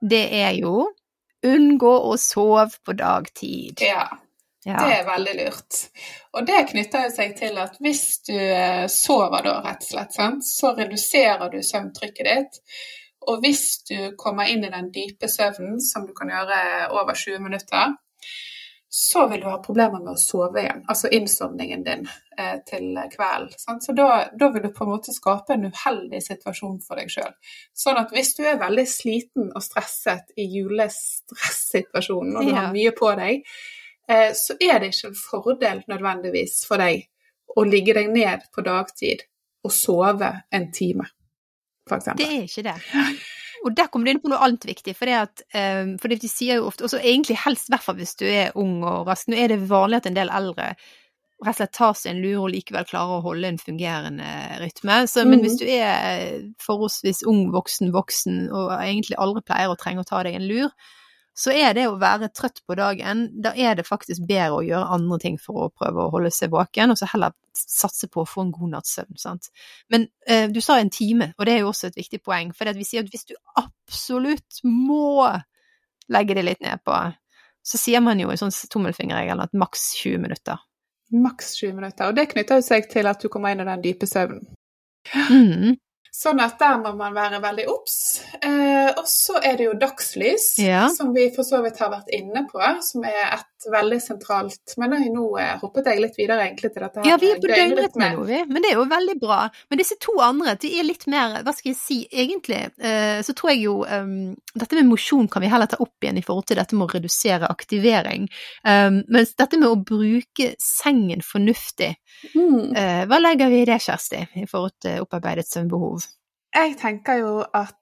det er jo unngå å sove på dagtid.
Ja. Ja. Det er veldig lurt. Og det knytter seg til at hvis du eh, sover da, rett og slett, sant? så reduserer du søvntrykket ditt. Og hvis du kommer inn i den dype søvnen, som du kan gjøre over 20 minutter, så vil du ha problemer med å sove igjen, altså innsovningen din eh, til kvelden. Sant? Så da, da, vil du på en måte skape en uheldig situasjon for deg sjøl. Sånn at hvis du er veldig sliten og stresset i julestressituasjonen, og du ja. har mye på deg, så er det ikke en fordel nødvendigvis for deg å ligge deg ned på dagtid og sove en time, f.eks.
Det er ikke det. Og der kommer du inn på noe annet viktig, for det at um, for det de sier jo ofte, og egentlig helst i hvert fall hvis du er ung og rask, nå er det vanlig at en del eldre rett og slett tar seg en lur og likevel klarer å holde en fungerende rytme. Så, men hvis mm. du er forholdsvis ung, voksen, voksen og egentlig aldri pleier å trenge å ta deg en lur, så er det å være trøtt på dagen, da er det faktisk bedre å gjøre andre ting for å prøve å holde seg våken, og så heller satse på å få en god natts søvn. Sant? Men eh, du sa en time, og det er jo også et viktig poeng, for vi sier at hvis du absolutt må legge det litt ned på, så sier man jo i sånn tommelfingerregelen at maks 20 minutter.
Maks 20 minutter, og det knytter jo seg til at du kommer inn i den dype søvnen.
Mm.
Sånn at der må man være veldig obs. Eh, og så er det jo dagslys,
Ja.
som vi for så vidt har vært inne på, som er et veldig sentralt Men nå eh, hoppet jeg litt videre egentlig til dette her
Ja, vi er på døgnrytme nå, vi. Men det er jo veldig bra. Men disse to andre, de er litt mer, hva skal jeg si, egentlig eh, så tror jeg jo um, Dette med mosjon kan vi heller ta opp igjen i forhold til dette med å redusere aktivering. Um, mens dette med å bruke sengen fornuftig,
Mm.
eh, hva legger vi i det, Kjersti, i forhold til opparbeidet søvnbehov?
Jeg tenker jo at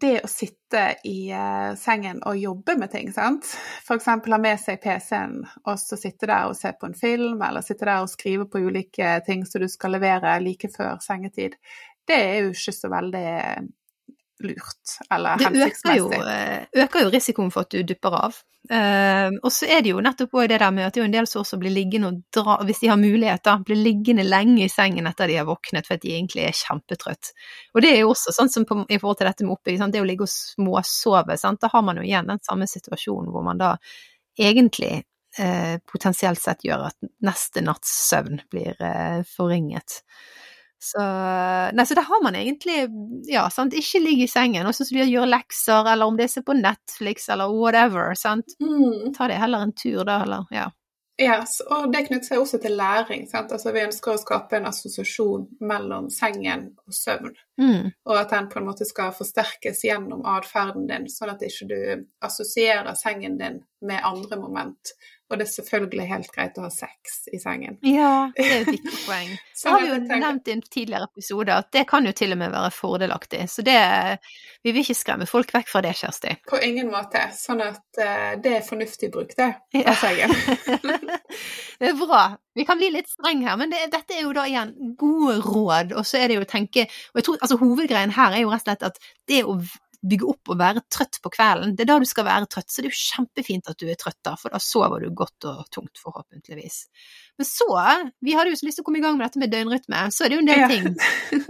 det å sitte i eh, sengen og jobbe med ting, sant. F.eks. ha med seg PC-en og så sitte der og se på en film, eller sitte der og skrive på ulike ting som du skal levere like før sengetid, det er jo ikke så veldig lurt eller
Det øker
hensiktsmessig.
eh, øker jo risikoen for at du dupper av. Uh, og så er det jo nettopp også det der med at det er jo en del som også blir liggende og dra, hvis de har mulighet, da, blir liggende lenge i sengen etter de har våknet fordi de egentlig er kjempetrøtt. Og det er jo også sånn som på, i forhold til dette med oppbygging, sant? det å ligge og småsove, sant? da har man jo igjen den samme situasjonen hvor man da egentlig eh, potensielt sett gjør at neste natts søvn blir forringet. Så, nei, så da har man egentlig, ja, sant, ikke ligge i sengen, og så gjøre lekser, eller om det er på Netflix, eller whatever, sant.
Mm.
Ta det heller en tur da, eller, ja.
Yes, og det knytter seg også til læring. Sant? Altså, vi ønsker å skape en assosiasjon mellom sengen og søvn.
Mm.
Og at den på en måte skal forsterkes gjennom atferden din, sånn at ikke du assosierer sengen din med andre moment. Og det er selvfølgelig helt greit å ha sex i sengen.
Ja, det er et viktig poeng. Så har vi jo nevnt i en tidligere episode at det kan jo til og med være fordelaktig, så det, vi vil ikke skremme folk vekk fra det, Kjersti.
På ingen måte. Sånn at eh, det er fornuftig bruk, det, av sengen.
det er bra. Vi kan bli litt streng her, men det, dette er jo da igjen gode råd, og så er det jo å tenke Og jeg tror altså hovedgreien her er jo rett og slett at det å bygge opp og være trøtt på kvelden, det er da du skal være trøtt, så det er jo kjempefint at du er trøtt da, for da sover du godt og tungt, forhåpentligvis. Men så, vi hadde jo så lyst til å komme i gang med dette med døgnrytme, så er det jo en del
Ja.
ting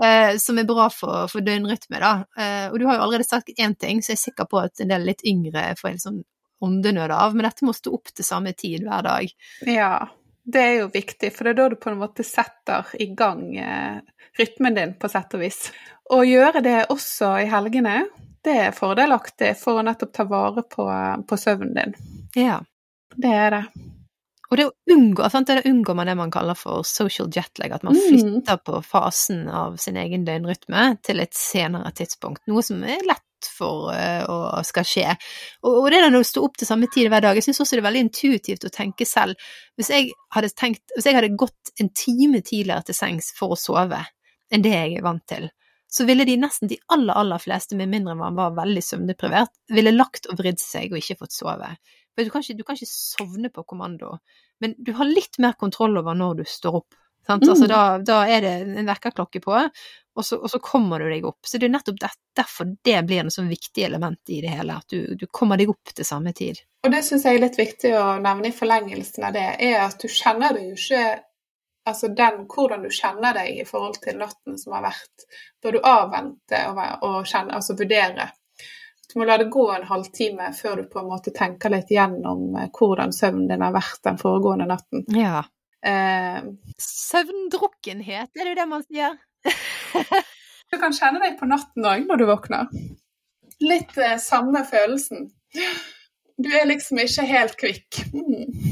eh, som er bra for, for døgnrytme, da. Eh, og du har jo allerede sagt én ting, så jeg er sikker på at en del litt yngre får en sånn åndenød av, men dette må stå opp til samme tid hver dag.
Ja, det er jo viktig, for det er da du på en måte setter i gang eh, rytmen din, på sett og vis. Å gjøre det også i helgene, det er fordelaktig for å nettopp ta vare på, på søvnen din.
Ja.
Det er det.
Og det å unngå, sant? det unngår man det man kaller for social jetlag, at man
Mm.
flytter på fasen av sin egen døgnrytme til et senere tidspunkt, noe som er lett for å å skal skje. Og, og det der når du står opp til samme tid hver dag, jeg syns også det er veldig intuitivt å tenke selv. Hvis jeg hadde tenkt, hvis jeg hadde gått en time tidligere til sengs for å sove enn det jeg er vant til, så ville de nesten de aller, aller fleste, med mindre man var veldig søvndeprivert, ville lagt og vridd seg og ikke fått sove. For du kan, ikke, du kan ikke sovne på kommando, men du har litt mer kontroll over når du står opp. Sant?
Mm.
Altså, da, da er det en vekkerklokke på, og så, og så kommer du deg opp. Så det er nettopp det, derfor det blir en sånn viktig element i det hele, at du, du kommer deg opp til samme tid.
Og det syns jeg er litt viktig å nevne i forlengelsen av det, er at du kjenner deg jo ikke Altså den, hvordan du kjenner deg i forhold til natten som har vært, bør du avvente og, og kjenne, altså vurdere. Du må la det gå en halvtime før du på en måte tenker litt gjennom eh, hvordan søvnen din har vært den foregående natten.
Ja.
Eh,
Søvndrukkenhet, er det jo det man sier?
du kan kjenne deg på natten òg når du våkner. Litt eh, samme følelsen. Du er liksom ikke helt kvikk. Mm.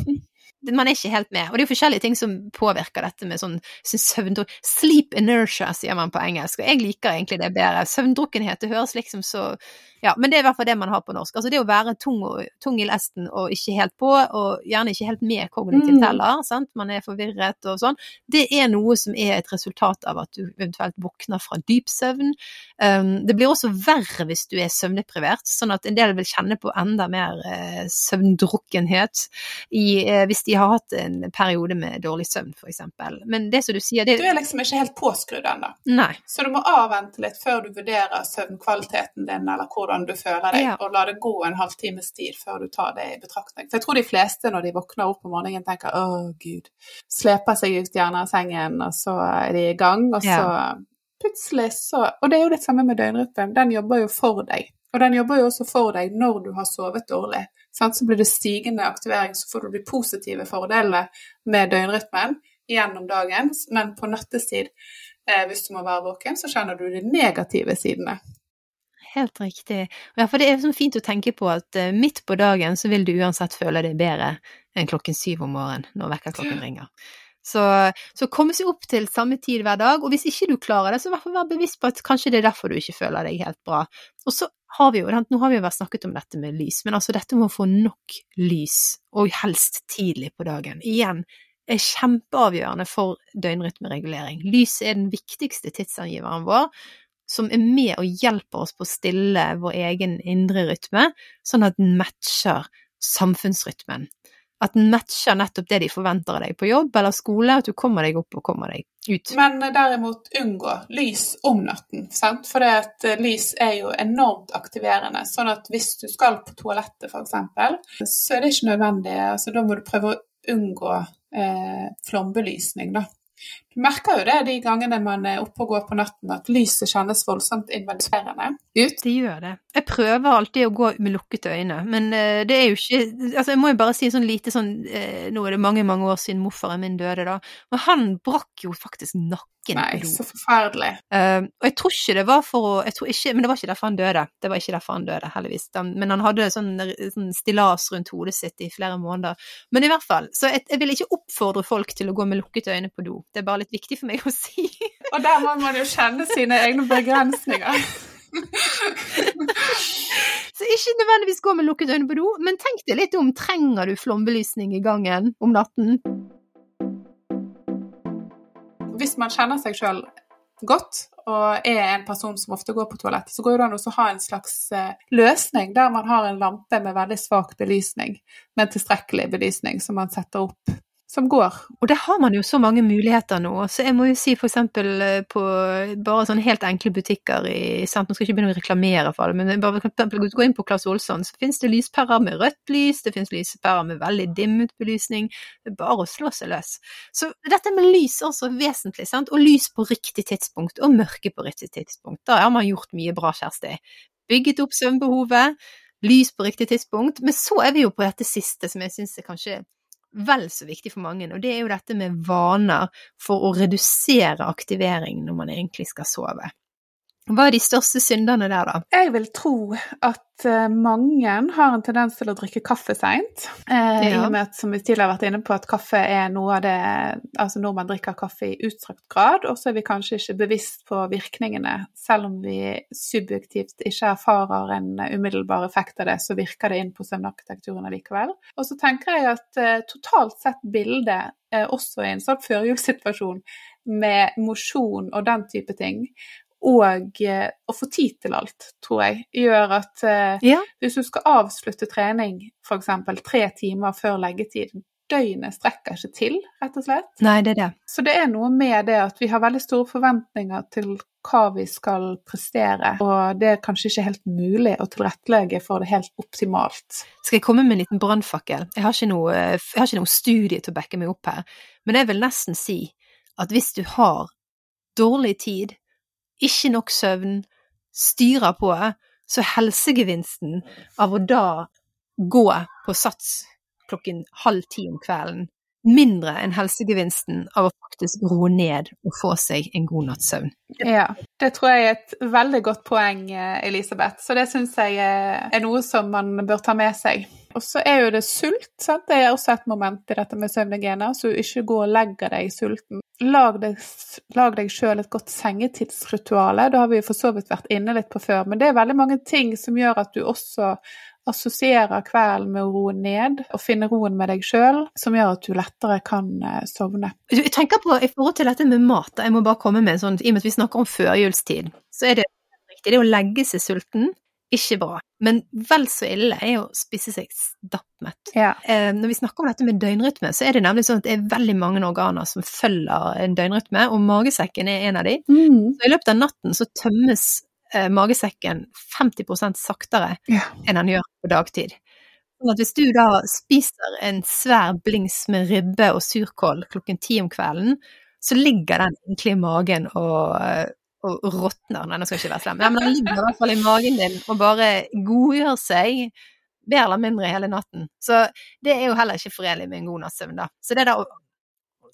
Man er ikke helt med. Og det er jo forskjellige ting som påvirker dette med sånn søvndruk... Sleep inertia, sier man på engelsk, og jeg liker egentlig det bedre. Søvndrukkenhet, det høres liksom så Ja, men det er i hvert fall det man har på norsk. Altså det å være tung, og, tung i lesten og ikke helt på, og gjerne ikke helt med kognitivt
Mm.
heller, sant, man er forvirret og sånn, det er noe som er et resultat av at du eventuelt våkner fra dyp søvn. Um, det blir også verre hvis du er søvndeprivert, sånn at en del vil kjenne på enda mer uh, søvndrukkenhet i, uh, hvis de har hatt en periode med dårlig søvn, eksempel. Men det som du sier, det
Du er liksom ikke helt påskrudd ennå. Så du må avvente litt før du vurderer søvnkvaliteten din, eller hvordan du føler deg,
Ja.
og la det gå en halvtimes tid før du tar det i betraktning. For jeg tror de fleste når de våkner opp om morgenen tenker 'å, gud', sleper seg ut gjerne av sengen, og så er de i gang, og så plutselig så Og det er jo det samme med døgnrytmen, den jobber jo for deg. Og den jobber jo også for deg når du har sovet dårlig. Så blir det stigende aktivering, så får du de positive fordelene med døgnrytmen gjennom dagen, men på nattestid, eh, hvis du må være våken, så kjenner du de negative sidene.
Helt riktig. Ja, for det er sånn fint å tenke på at eh, midt på dagen så vil du uansett føle deg bedre enn klokken syv om morgenen når vekkerklokken ringer. Så, så komme seg opp til samme tid hver dag, og hvis ikke du klarer det, så i hvert fall vær bevisst på at kanskje det er derfor du ikke føler deg helt bra. Og så har vi jo, nå har vi jo vært snakket om dette med lys, men altså dette med å få nok lys, og helst tidlig på dagen, igjen, er kjempeavgjørende for døgnrytmeregulering. Lys er den viktigste tidsangiveren vår, som er med og hjelper oss på å stille vår egen indre rytme, sånn at den matcher samfunnsrytmen. At den matcher nettopp det de forventer av deg på jobb eller skole, at du kommer deg opp og kommer deg ut.
Men derimot unngå lys om natten, sant? for eh, lys er jo enormt aktiverende. Sånn at hvis du skal på toalettet f.eks., så er det ikke nødvendig. Altså, da må du prøve å unngå eh, flombelysning, da. Du merker jo det de gangene man er oppe og går på natten, at lyset kjennes voldsomt invaliderende ut.
Det gjør det. Jeg prøver alltid å gå med lukkede øyne, men eh, det er jo ikke Altså, jeg må jo bare si sånn lite sånn eh, Nå er det mange, mange år siden morfaren min døde, da, men han brakk jo faktisk nakken
Nei,
på do.
så forferdelig.
Uh, og jeg tror ikke det var for å jeg tror ikke, Men det var ikke derfor han døde. Det var ikke derfor han døde, heldigvis. Men han hadde sånn, sånn stillas rundt hodet sitt i flere måneder. Men i hvert fall, så jeg, jeg vil ikke oppfordre folk til å gå med lukkede øyne på do. Det er bare litt viktig for meg å si.
Og der må man jo kjenne sine egne begrensninger.
Så ikke nødvendigvis gå med lukket øyne på do, men tenk deg litt om. Trenger du flombelysning i gangen om natten?
Hvis man kjenner seg sjøl godt og er en person som ofte går på toalettet, så går det an å ha en slags eh, løsning der man har en lampe med veldig svak belysning, men tilstrekkelig belysning som man setter opp som går.
Og der har man jo så mange muligheter nå. Så jeg må jo si eksempel eh, på bare sånne helt enkle butikker i sant? Nå skal jeg ikke begynne å reklamere for det, men bare for gå inn på Claes Olsson, så finnes det lyspærer med rødt lys, det finnes lyspærer med veldig dimmet belysning. Det er bare å slå seg løs. Så dette med lys er også vesentlig, sant? Og lys på riktig tidspunkt, og mørke på riktig tidspunkt. Da har man gjort mye bra, Kjersti. Bygget opp søvnbehovet, lys på riktig tidspunkt, men så er vi jo på dette siste som jeg syns er kanskje vel så viktig for mange, og det er jo dette med vaner for å redusere aktivering når man egentlig skal sove. Hva er de største syndene der, da?
Jeg vil tro at eh, mange har en tendens til å drikke kaffe seint. Eh, I og med at, som vi tidligere har vært inne på, at kaffe er noe av det Altså når man drikker kaffe i utstrakt grad, og så er vi kanskje ikke bevisst på virkningene. Selv om vi subjektivt ikke erfarer en umiddelbar effekt av det, så virker det inn på søvnarkitekturen allikevel. Og så tenker jeg at eh, totalt sett bildet, eh, også i en sånn førjulssituasjon med mosjon og den type ting, og eh, å få tid til alt, tror jeg, gjør at eh,
Ja.
hvis du skal avslutte trening f.eks. tre timer før leggetid, døgnet strekker ikke til, rett og slett.
Nei, det er det.
Så det er noe med det at vi har veldig store forventninger til hva vi skal prestere, og det er kanskje ikke helt mulig å tilrettelegge for det helt optimalt.
Skal jeg komme med en liten brannfakkel? Jeg har ikke noe, jeg har ikke noe studie til å backe meg opp her, men jeg vil nesten si at hvis du har dårlig tid, ikke nok søvn, styrer på, så helsegevinsten av å da gå på sats klokken halv ti om kvelden mindre enn helsegevinsten av å faktisk roe ned og få seg en god natts søvn.
Ja, det tror jeg er et veldig godt poeng, Elisabeth. Så det syns jeg er noe som man bør ta med seg. Og så er jo det sult. Sant? Det er også et moment i dette med søvnhygiene, så ikke gå og legge deg sulten. Lag deg, lag deg sjøl et godt sengetidsrituale. Det har vi for så vidt vært inne litt på før, men det er veldig mange ting som gjør at du også assosierer kvelden med å roe ned og finne roen med deg sjøl, som gjør at du lettere kan eh, sovne.
Jeg tenker på, I forhold til dette med mat, jeg må bare komme med en sånn, i og med at vi snakker om førjulstid, så er det riktig det å legge seg sulten, ikke bra. Men vel så ille er å spise seg stappmett.
Ja.
Eh, når vi snakker om dette med døgnrytme, så er det nemlig sånn at det er veldig mange organer som følger en døgnrytme, og magesekken er en av de.
Mm.
Så i løpet av natten så tømmes eh, magesekken 50 saktere
Ja.
enn den gjør på dagtid. Sånn at hvis du da spiser en svær blings med ribbe og surkål klokken ti om kvelden, så ligger den egentlig i magen og, eh, og råtner. Nei, nå skal jeg ikke være slem, Nei, men den ligger i hvert fall i magen din og bare godgjør seg mer eller mindre hele natten. Så det er jo heller ikke forenlig med en god natts søvn, da. Så det der,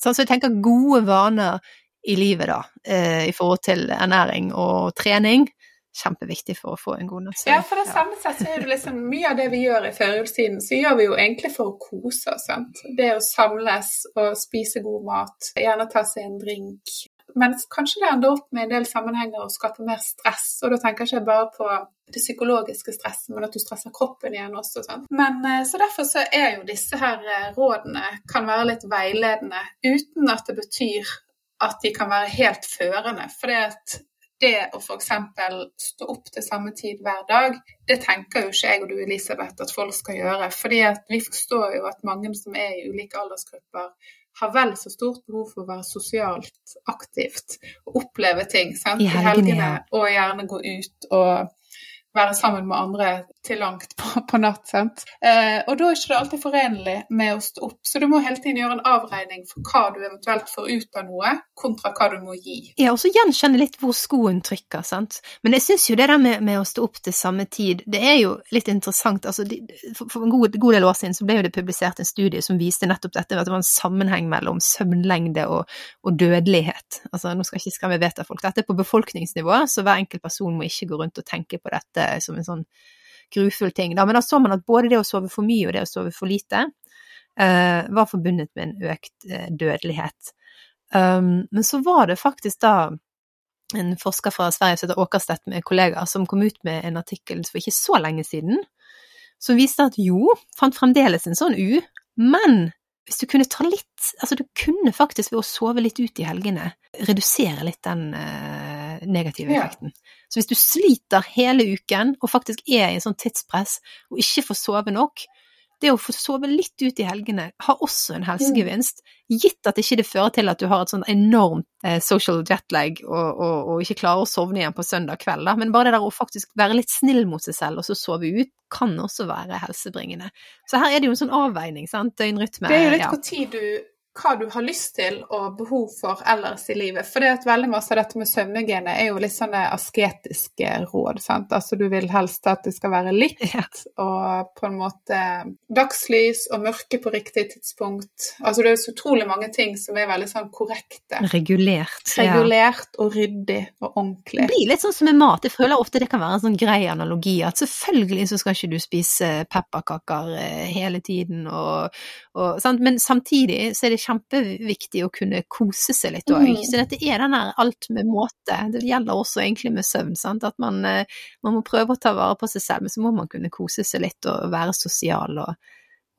sånn så jeg tenker gode vaner i livet, da, eh, i forhold til ernæring og trening, kjempeviktig for å få en god natts søvn.
Ja, for det samme sett så er det liksom mye av det vi gjør i førjulstiden, så gjør vi jo egentlig for å kose oss. sant? Det å samles og spise god mat, gjerne ta seg en drink. Men kanskje det ender opp med en del sammenhenger å skape mer stress, og da tenker jeg ikke bare på det psykologiske stresset, men at du stresser kroppen igjen også. Sånn. Men eh, Så derfor så er jo disse her eh, rådene kan være litt veiledende, uten at det betyr at de kan være helt førende. For det at det å f.eks. stå opp til samme tid hver dag, det tenker jo ikke jeg og du Elisabeth at folk skal gjøre. fordi at vi forstår jo at mange som er i ulike aldersgrupper, har vel så stort behov for å være sosialt aktivt og oppleve ting sant?
I helgene, ja.
og gjerne gå ut og være sammen med andre til langt på, på natt. Sant? Eh, og da er ikke det alltid forenlig med å stå opp, så du må hele tiden gjøre en avregning for hva du eventuelt får ut av noe, kontra hva du må gi.
Ja, og så gjenkjenne litt hvor skoen trykker, sant. Men jeg syns jo det der med, med, å stå opp til samme tid, det er jo litt interessant. Altså, de, for, for, en god, god, del år siden så ble jo det publisert en studie som viste nettopp dette, at det var en sammenheng mellom søvnlengde og, og dødelighet. Altså, nå skal jeg ikke skremme vettet av folk, dette er på befolkningsnivå, så hver enkelt person må ikke gå rundt og tenke på dette som en sånn grufull ting. Da. Men da så man at både det å sove for mye og det å sove for lite uh, var forbundet med en økt uh, dødelighet. Um, men så var det faktisk da en forsker fra Sverige som heter Åkerstedt med kollegaer, som kom ut med en artikkel for ikke så lenge siden, som viste at jo, fant fremdeles en sånn U, men hvis du kunne ta litt Altså, du kunne faktisk ved å sove litt ut i helgene redusere litt den uh, negative
Ja.
effekten. Så hvis du sliter hele uken og faktisk er i en sånn tidspress og ikke får sove nok, det å få sove litt ut i helgene har også en helsegevinst, gitt at ikke det fører til at du har et sånn enormt eh, social jetlag og, og, og ikke klarer å sovne igjen på søndag kveld, da. Men bare det der å faktisk være litt snill mot seg selv og så sove ut, kan også være helsebringende. Så her er det jo en sånn avveining, sant. Døgnrytme.
Det er jo litt
ja.
hvor tid du hva du har lyst til og behov for ellers i livet. For det at veldig masse av dette med søvnhygiene er jo litt sånne asketiske råd. sant? Altså du vil helst at det skal være likt, og på en måte dagslys og mørke på riktig tidspunkt. Altså det er så utrolig mange ting som er veldig sånn korrekte.
Regulert. ja.
Regulert og ryddig og ordentlig.
Det blir litt sånn som med mat. Jeg føler ofte det kan være en sånn grei analogi at selvfølgelig så skal ikke du spise pepperkaker eh, hele tiden og, og sant? Men samtidig så er det kjempeviktig å kunne kose seg litt òg.
Mm.
Så dette er den der alt med måte. Det gjelder også egentlig med søvn. Sant? At man, eh, man må prøve å ta vare på seg selv, men så må man kunne kose seg litt og være sosial og,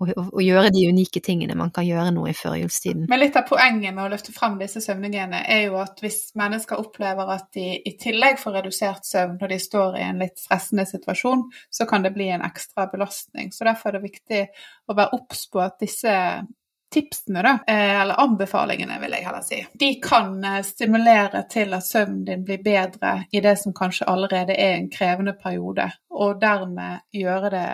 og, og, gjøre de unike tingene man kan gjøre nå i førjulstiden.
Men litt av poenget med å løfte frem disse søvnhygiene er jo at hvis mennesker opplever at de i tillegg får redusert søvn når de står i en litt stressende situasjon, så kan det bli en ekstra belastning. Så derfor er det viktig å være obs på at disse tipsene, da, eh, eller anbefalingene vil jeg heller si, de kan eh, stimulere til at søvnen din blir bedre i det som kanskje allerede er en krevende periode, og dermed gjøre det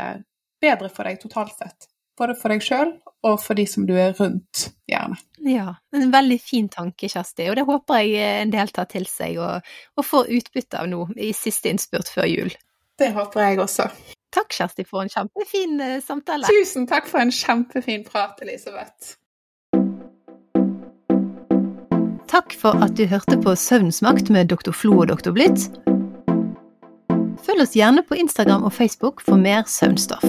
bedre for deg totalt sett. Både for deg sjøl og for de som du er rundt, gjerne.
Ja, en veldig fin tanke, Kjersti, og det håper jeg en del tar til seg og, og får utbytte av nå i siste innspurt før jul.
Det håper jeg også.
Takk, Kjersti, for en kjempefin eh, samtale.
Tusen takk for en kjempefin prat, Elisabeth.
Takk for at du hørte på Søvnens makt med Dr. Flo og Dr. Blitt. Følg oss gjerne på Instagram og Facebook for mer søvnstoff.